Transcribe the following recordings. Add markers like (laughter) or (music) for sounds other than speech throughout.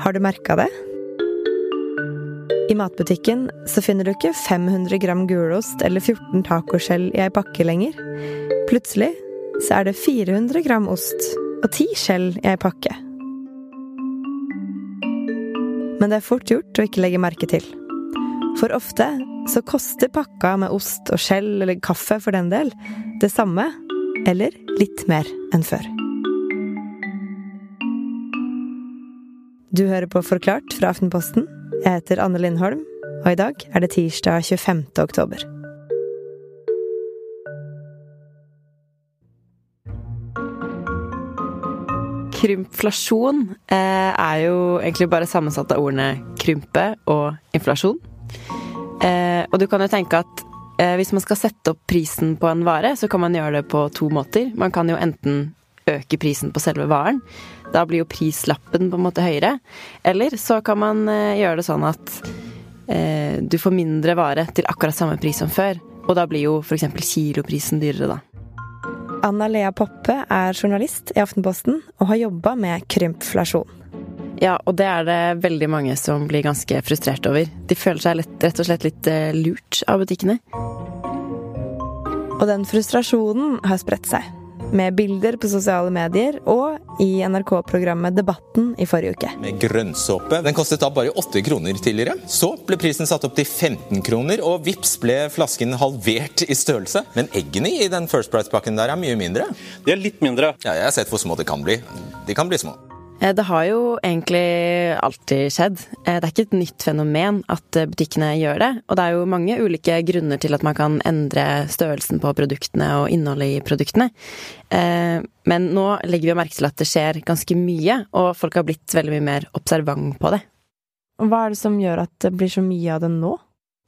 Har du merka det? I matbutikken så finner du ikke 500 gram gulost eller 14 tacoskjell i ei pakke lenger. Plutselig så er det 400 gram ost og 10 skjell i ei pakke. Men det er fort gjort å ikke legge merke til. For ofte så koster pakka med ost og skjell, eller kaffe for den del, det samme, eller litt mer enn før. Du hører på Forklart fra Aftenposten. Jeg heter Anne Lindholm, og i dag er det tirsdag 25. oktober. Krympflasjon eh, er jo egentlig bare sammensatt av ordene krympe og inflasjon. Eh, og du kan jo tenke at eh, hvis man skal sette opp prisen på en vare, så kan man gjøre det på to måter. Man kan jo enten øke prisen på selve varen. Da blir jo prislappen på en måte høyere. Eller så kan man eh, gjøre det sånn at eh, du får mindre vare til akkurat samme pris som før. Og da blir jo f.eks. kiloprisen dyrere, da. Anna Lea Poppe er journalist i Aftenposten og har jobba med krympflasjon. Ja, og det er det veldig mange som blir ganske frustrert over. De føler seg lett, rett og slett litt eh, lurt av butikkene. Og den frustrasjonen har spredt seg med bilder på sosiale medier og i NRK-programmet Debatten i forrige uke. Med grønnsåpe. Den kostet da bare 8 kroner tidligere. Så ble prisen satt opp til 15 kroner, og vips ble flasken halvert i størrelse. Men eggene i den First Price-pakken der er mye mindre. De er litt mindre. Ja, jeg har sett hvor små de kan bli. De kan bli små. Eh, det har jo egentlig alltid skjedd. Eh, det er ikke et nytt fenomen at eh, butikkene gjør det. Og det er jo mange ulike grunner til at man kan endre størrelsen på produktene og innholdet i produktene. Men nå legger vi merke til at det skjer ganske mye, og folk har blitt veldig mye mer observant på det. Hva er det som gjør at det blir så mye av det nå?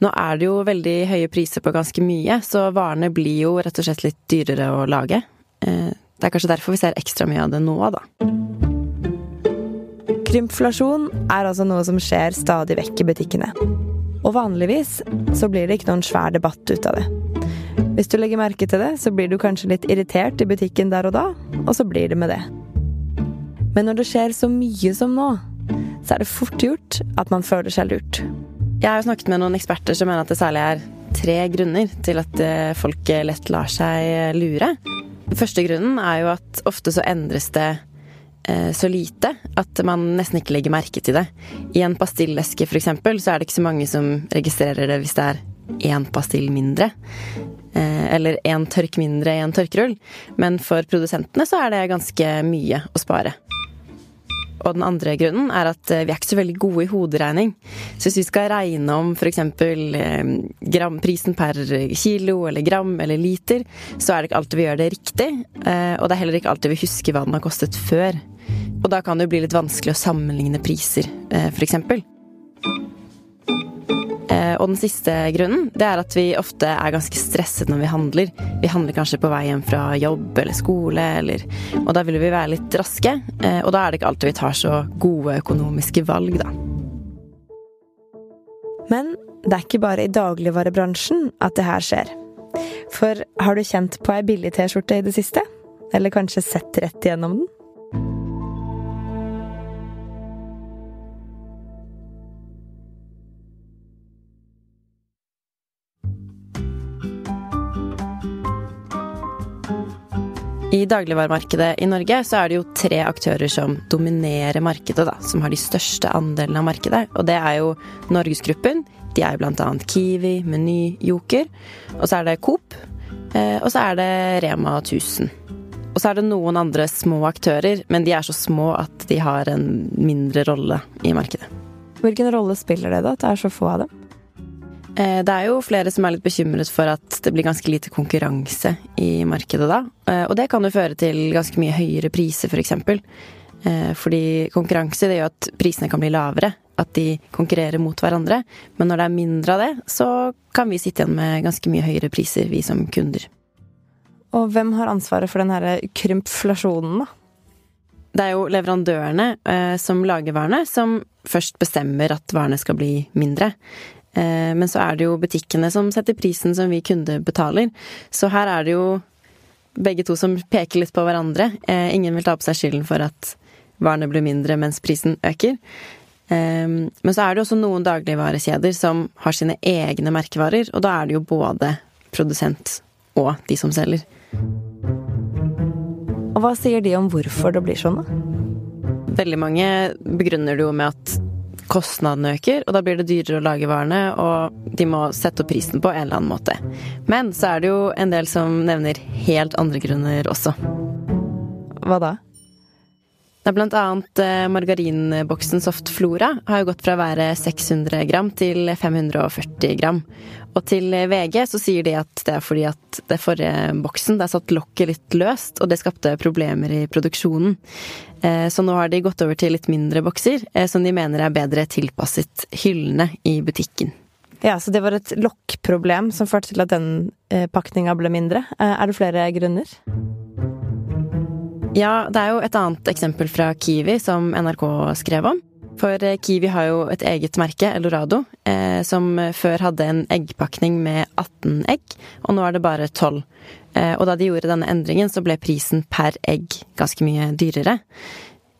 Nå er det jo veldig høye priser på ganske mye, så varene blir jo rett og slett litt dyrere å lage. Det er kanskje derfor vi ser ekstra mye av det nå, da. Krympflasjon er altså noe som skjer stadig vekk i butikkene. Og vanligvis så blir det ikke noen svær debatt ut av det. Hvis du legger merke til det, så blir du kanskje litt irritert i butikken der og da, og så blir det med det. Men når det skjer så mye som nå, så er det fort gjort at man føler seg lurt. Jeg har jo snakket med noen eksperter som mener at det særlig er tre grunner til at eh, folk lett lar seg lure. Den første grunnen er jo at ofte så endres det Eh, så lite at man nesten ikke legger merke til det. I en pastilleske f.eks. så er det ikke så mange som registrerer det hvis det er én pastill mindre. Eh, eller én tørk mindre i en tørkerull. Men for produsentene så er det ganske mye å spare. Og den andre grunnen er at eh, vi er ikke så veldig gode i hoderegning. Så hvis vi skal regne om f.eks. prisen per kilo eller gram eller liter, så er det ikke alltid vi gjør det riktig. Og det er heller ikke alltid vi husker hva den har kostet før. Og da kan det jo bli litt vanskelig å sammenligne priser, eh, f.eks. Eh, og den siste grunnen det er at vi ofte er ganske stresset når vi handler. Vi handler kanskje på vei hjem fra jobb eller skole, eller, og da vil vi være litt raske. Eh, og da er det ikke alltid vi tar så gode økonomiske valg, da. Men det er ikke bare i dagligvarebransjen at det her skjer. For har du kjent på ei billig T-skjorte i det siste? Eller kanskje sett rett igjennom den? Dagligvaremarkedet i Norge så er det jo tre aktører som dominerer markedet, da. Som har de største andelene av markedet. Og det er jo Norgesgruppen. De er jo blant annet Kiwi, Meny, Joker. Og så er det Coop. Eh, og så er det Rema 1000. Og så er det noen andre små aktører, men de er så små at de har en mindre rolle i markedet. Hvilken rolle spiller det da, at det er så få av dem? Eh, det er jo flere som er litt bekymret for at det blir ganske lite konkurranse i markedet da. Eh, og det kan jo føre til ganske mye høyere priser, f.eks. For eksempel. Eh, fordi konkurranse det gjør at prisene kan bli lavere. At de konkurrerer mot hverandre. Men når det er mindre av det, så kan vi sitte igjen med ganske mye høyere priser, vi som kunder. Og hvem har ansvaret for den her krympflasjonen, da? Det er jo leverandørene som lager varene, som først bestemmer at varene skal bli mindre. Eh, men så er det jo butikkene som setter prisen som vi kunder betaler. Så her er det jo begge to som peker litt på hverandre. Eh, ingen vil ta på seg skylden for at varene blir mindre mens prisen øker. Um, men så er det også noen dagligvarekjeder som har sine egne merkevarer, og da er det jo både produsent og de som selger. Og hva sier de om hvorfor det blir sånn, da? Veldig mange begrunner det jo med at kostnadene øker, og da blir det dyrere å lage varene, og de må sette opp prisen på en eller annen måte. Men så er det jo en del som nevner helt andre grunner også. Hva da? Det er blant annet eh, margarinboksen Soft Flora har jo gått fra å være 600 gram til 540 gram. Og til VG så sier de at det er fordi at det forrige boksen, der satt lokket litt løst, og det skapte problemer i produksjonen. Eh, så nå har de gått over til litt mindre bokser, eh, som de mener er bedre tilpasset hyllene i butikken. Ja, Så det var et lokkproblem som førte til at den pakninga ble mindre. Er det flere grunner? Ja, det er jo et annet eksempel fra Kiwi som NRK skrev om. For eh, Kiwi har jo et eget merke, Eldorado, eh, som før hadde en eggpakning med 18 egg, og nå er det bare 12. Eh, og da de gjorde denne endringen, så ble prisen per egg ganske mye dyrere.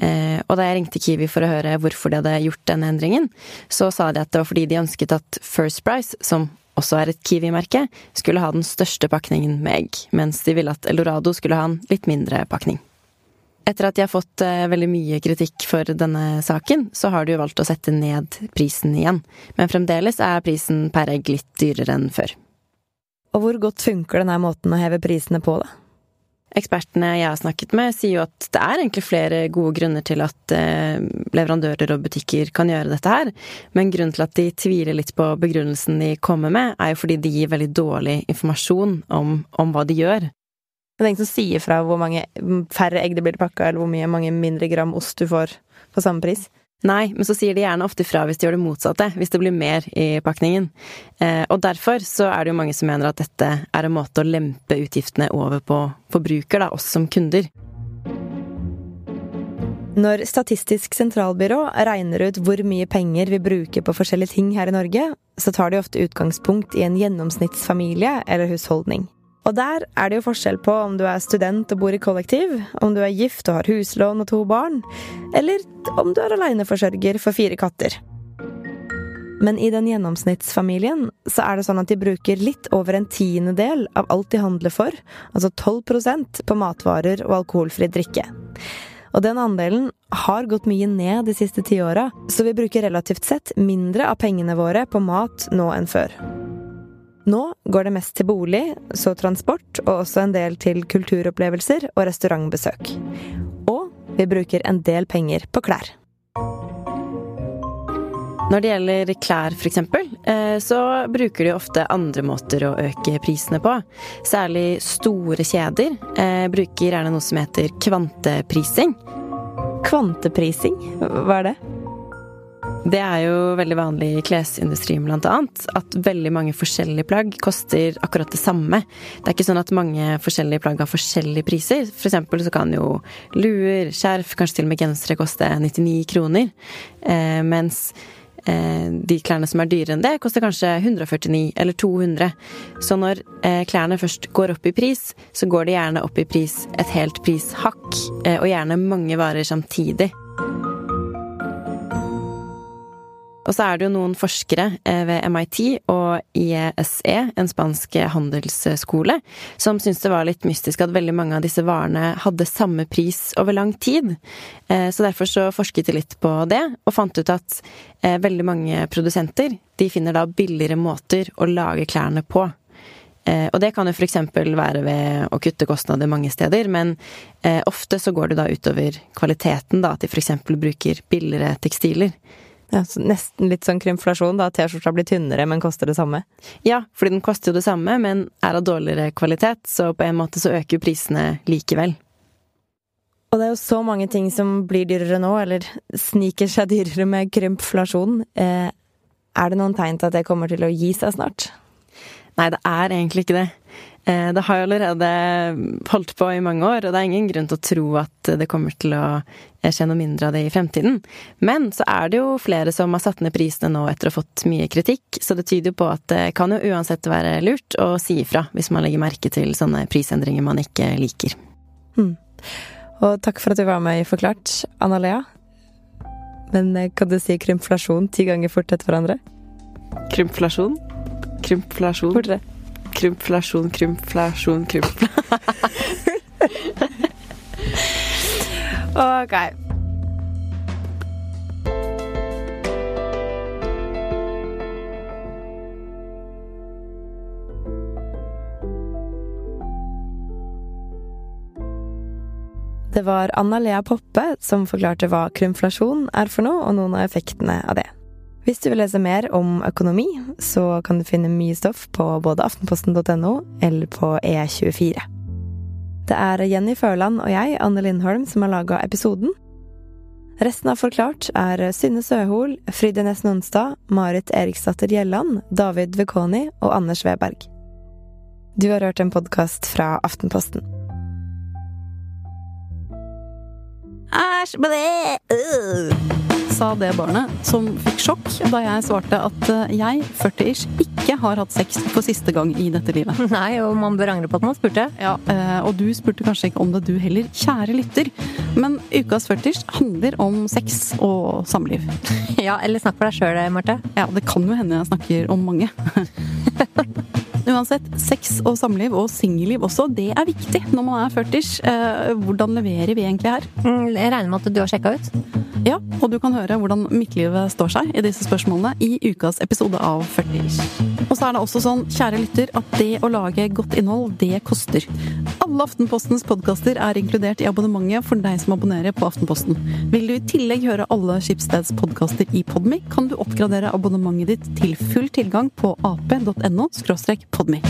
Eh, og da jeg ringte Kiwi for å høre hvorfor de hadde gjort denne endringen, så sa de at det var fordi de ønsket at First Price, som også er et Kiwi-merke, skulle ha den største pakningen med egg, mens de ville at Eldorado skulle ha en litt mindre pakning. Etter at de har fått eh, veldig mye kritikk for denne saken, så har de jo valgt å sette ned prisen igjen. Men fremdeles er prisen per egg litt dyrere enn før. Og hvor godt funker denne måten å heve prisene på, da? Ekspertene jeg har snakket med, sier jo at det er egentlig flere gode grunner til at eh, leverandører og butikker kan gjøre dette her, men grunnen til at de tviler litt på begrunnelsen de kommer med, er jo fordi de gir veldig dårlig informasjon om, om hva de gjør. Det er ingen som sier fra hvor mange færre egg det blir pakka, eller hvor mye mange mindre gram ost du får på samme pris. Nei, men så sier de gjerne ofte fra hvis de gjør det motsatte, hvis det blir mer i pakningen. Eh, og derfor så er det jo mange som mener at dette er en måte å lempe utgiftene over på forbruker, da, oss som kunder. Når Statistisk sentralbyrå regner ut hvor mye penger vi bruker på forskjellige ting her i Norge, så tar de ofte utgangspunkt i en gjennomsnittsfamilie eller husholdning. Og der er det jo forskjell på om du er student og bor i kollektiv, om du er gift og har huslån og to barn, eller om du er aleneforsørger for fire katter. Men i den gjennomsnittsfamilien så er det sånn at de bruker litt over en tiendedel av alt de handler for, altså 12% på matvarer og alkoholfri drikke. Og den andelen har gått mye ned de siste ti åra, så vi bruker relativt sett mindre av pengene våre på mat nå enn før. Nå går det mest til bolig, så transport, og også en del til kulturopplevelser og restaurantbesøk. Og vi bruker en del penger på klær. Når det gjelder klær, f.eks., eh, så bruker de ofte andre måter å øke prisene på. Særlig store kjeder eh, bruker gjerne noe som heter kvanteprising. Kvanteprising? Hva er det? Det er jo veldig vanlig i klesindustrien blant at veldig mange forskjellige plagg koster akkurat det samme. Det er ikke sånn at mange forskjellige plagg har forskjellige priser. For eksempel så kan jo luer, skjerf, kanskje til og med gensere koste 99 kroner. Eh, mens eh, de klærne som er dyrere enn det, koster kanskje 149 eller 200. Så når eh, klærne først går opp i pris, så går de gjerne opp i pris et helt prishakk, eh, og gjerne mange varer samtidig. Og så er det jo noen forskere eh, ved MIT og IESE, en spansk handelsskole, som syntes det var litt mystisk at veldig mange av disse varene hadde samme pris over lang tid. Eh, så derfor så forsket de litt på det, og fant ut at eh, veldig mange produsenter de finner da billigere måter å lage klærne på. Og det kan jo f.eks. være ved å kutte kostnader mange steder, men ofte så går det da utover kvaliteten, da, at de f.eks. bruker billigere tekstiler. Ja, så nesten litt sånn krymflasjon, da. T-skjorta blir tynnere, men koster det samme. Ja, fordi den koster jo det samme, men er av dårligere kvalitet, så på en måte så øker prisene likevel. Og det er jo så mange ting som blir dyrere nå, eller sniker seg dyrere med krymflasjon. Eh, er det noen tegn til at det kommer til å gi seg snart? Nei, det er egentlig ikke det. Eh, det har jo allerede holdt på i mange år, og det er ingen grunn til å tro at det kommer til å skje noe mindre av det i fremtiden. Men så er det jo flere som har satt ned prisene nå etter å ha fått mye kritikk, så det tyder jo på at det kan jo uansett være lurt å si ifra hvis man legger merke til sånne prisendringer man ikke liker. Mm. Og takk for at du var med i Forklart, Anna Lea. Men eh, kan du si krympflasjon ti ganger fort etter hverandre? Krympflasjon. Krympflasjon. Fortere. Krympflasjon, krympflasjon, krympflasjon. (laughs) Ok. Det var Anna Lea Poppe som forklarte hva krymflasjon er for noe, og noen av effektene av det. Hvis du vil lese mer om økonomi, så kan du finne mye stoff på både aftenposten.no eller på E24. Det er Jenny Førland og jeg, Anne Lindholm, som har laga episoden. Resten av Forklart er Synne Søhol, Fride Næss Nonstad, Marit Eriksdatter Gjelland, David Vekoni og Anders Weberg. Du har hørt en podkast fra Aftenposten. Æsj, øh. Sa det barnet som fikk sjokk da jeg svarte at eh, jeg, 40-ish, ikke har hatt sex for siste gang i dette livet. (laughs) Nei, og man bør angre på at man spurte. Ja, eh, Og du spurte kanskje ikke om det, du heller, kjære lytter. Men ukas 40-ish handler om sex og samliv. (laughs) Ja, eller snakk for deg sjøl, Marte. Ja, det kan jo hende jeg snakker om mange. (laughs) Uansett, sex og samliv, og singelliv også, det er viktig når man er 40-ish. Eh, hvordan leverer vi egentlig her? Mm, Jeg regner med at du har sjekka ut. Ja, og du kan høre hvordan midtlivet står seg i disse spørsmålene i ukas episode av 40-ish. Og så er det også sånn, kjære lytter, at det å lage godt innhold, det koster. Alle Aftenpostens podkaster er inkludert i abonnementet for deg som abonnerer på Aftenposten. Vil du i tillegg høre alle Skipsteds podkaster i Podmy, kan du oppgradere abonnementet ditt til full tilgang på ap.no podmy.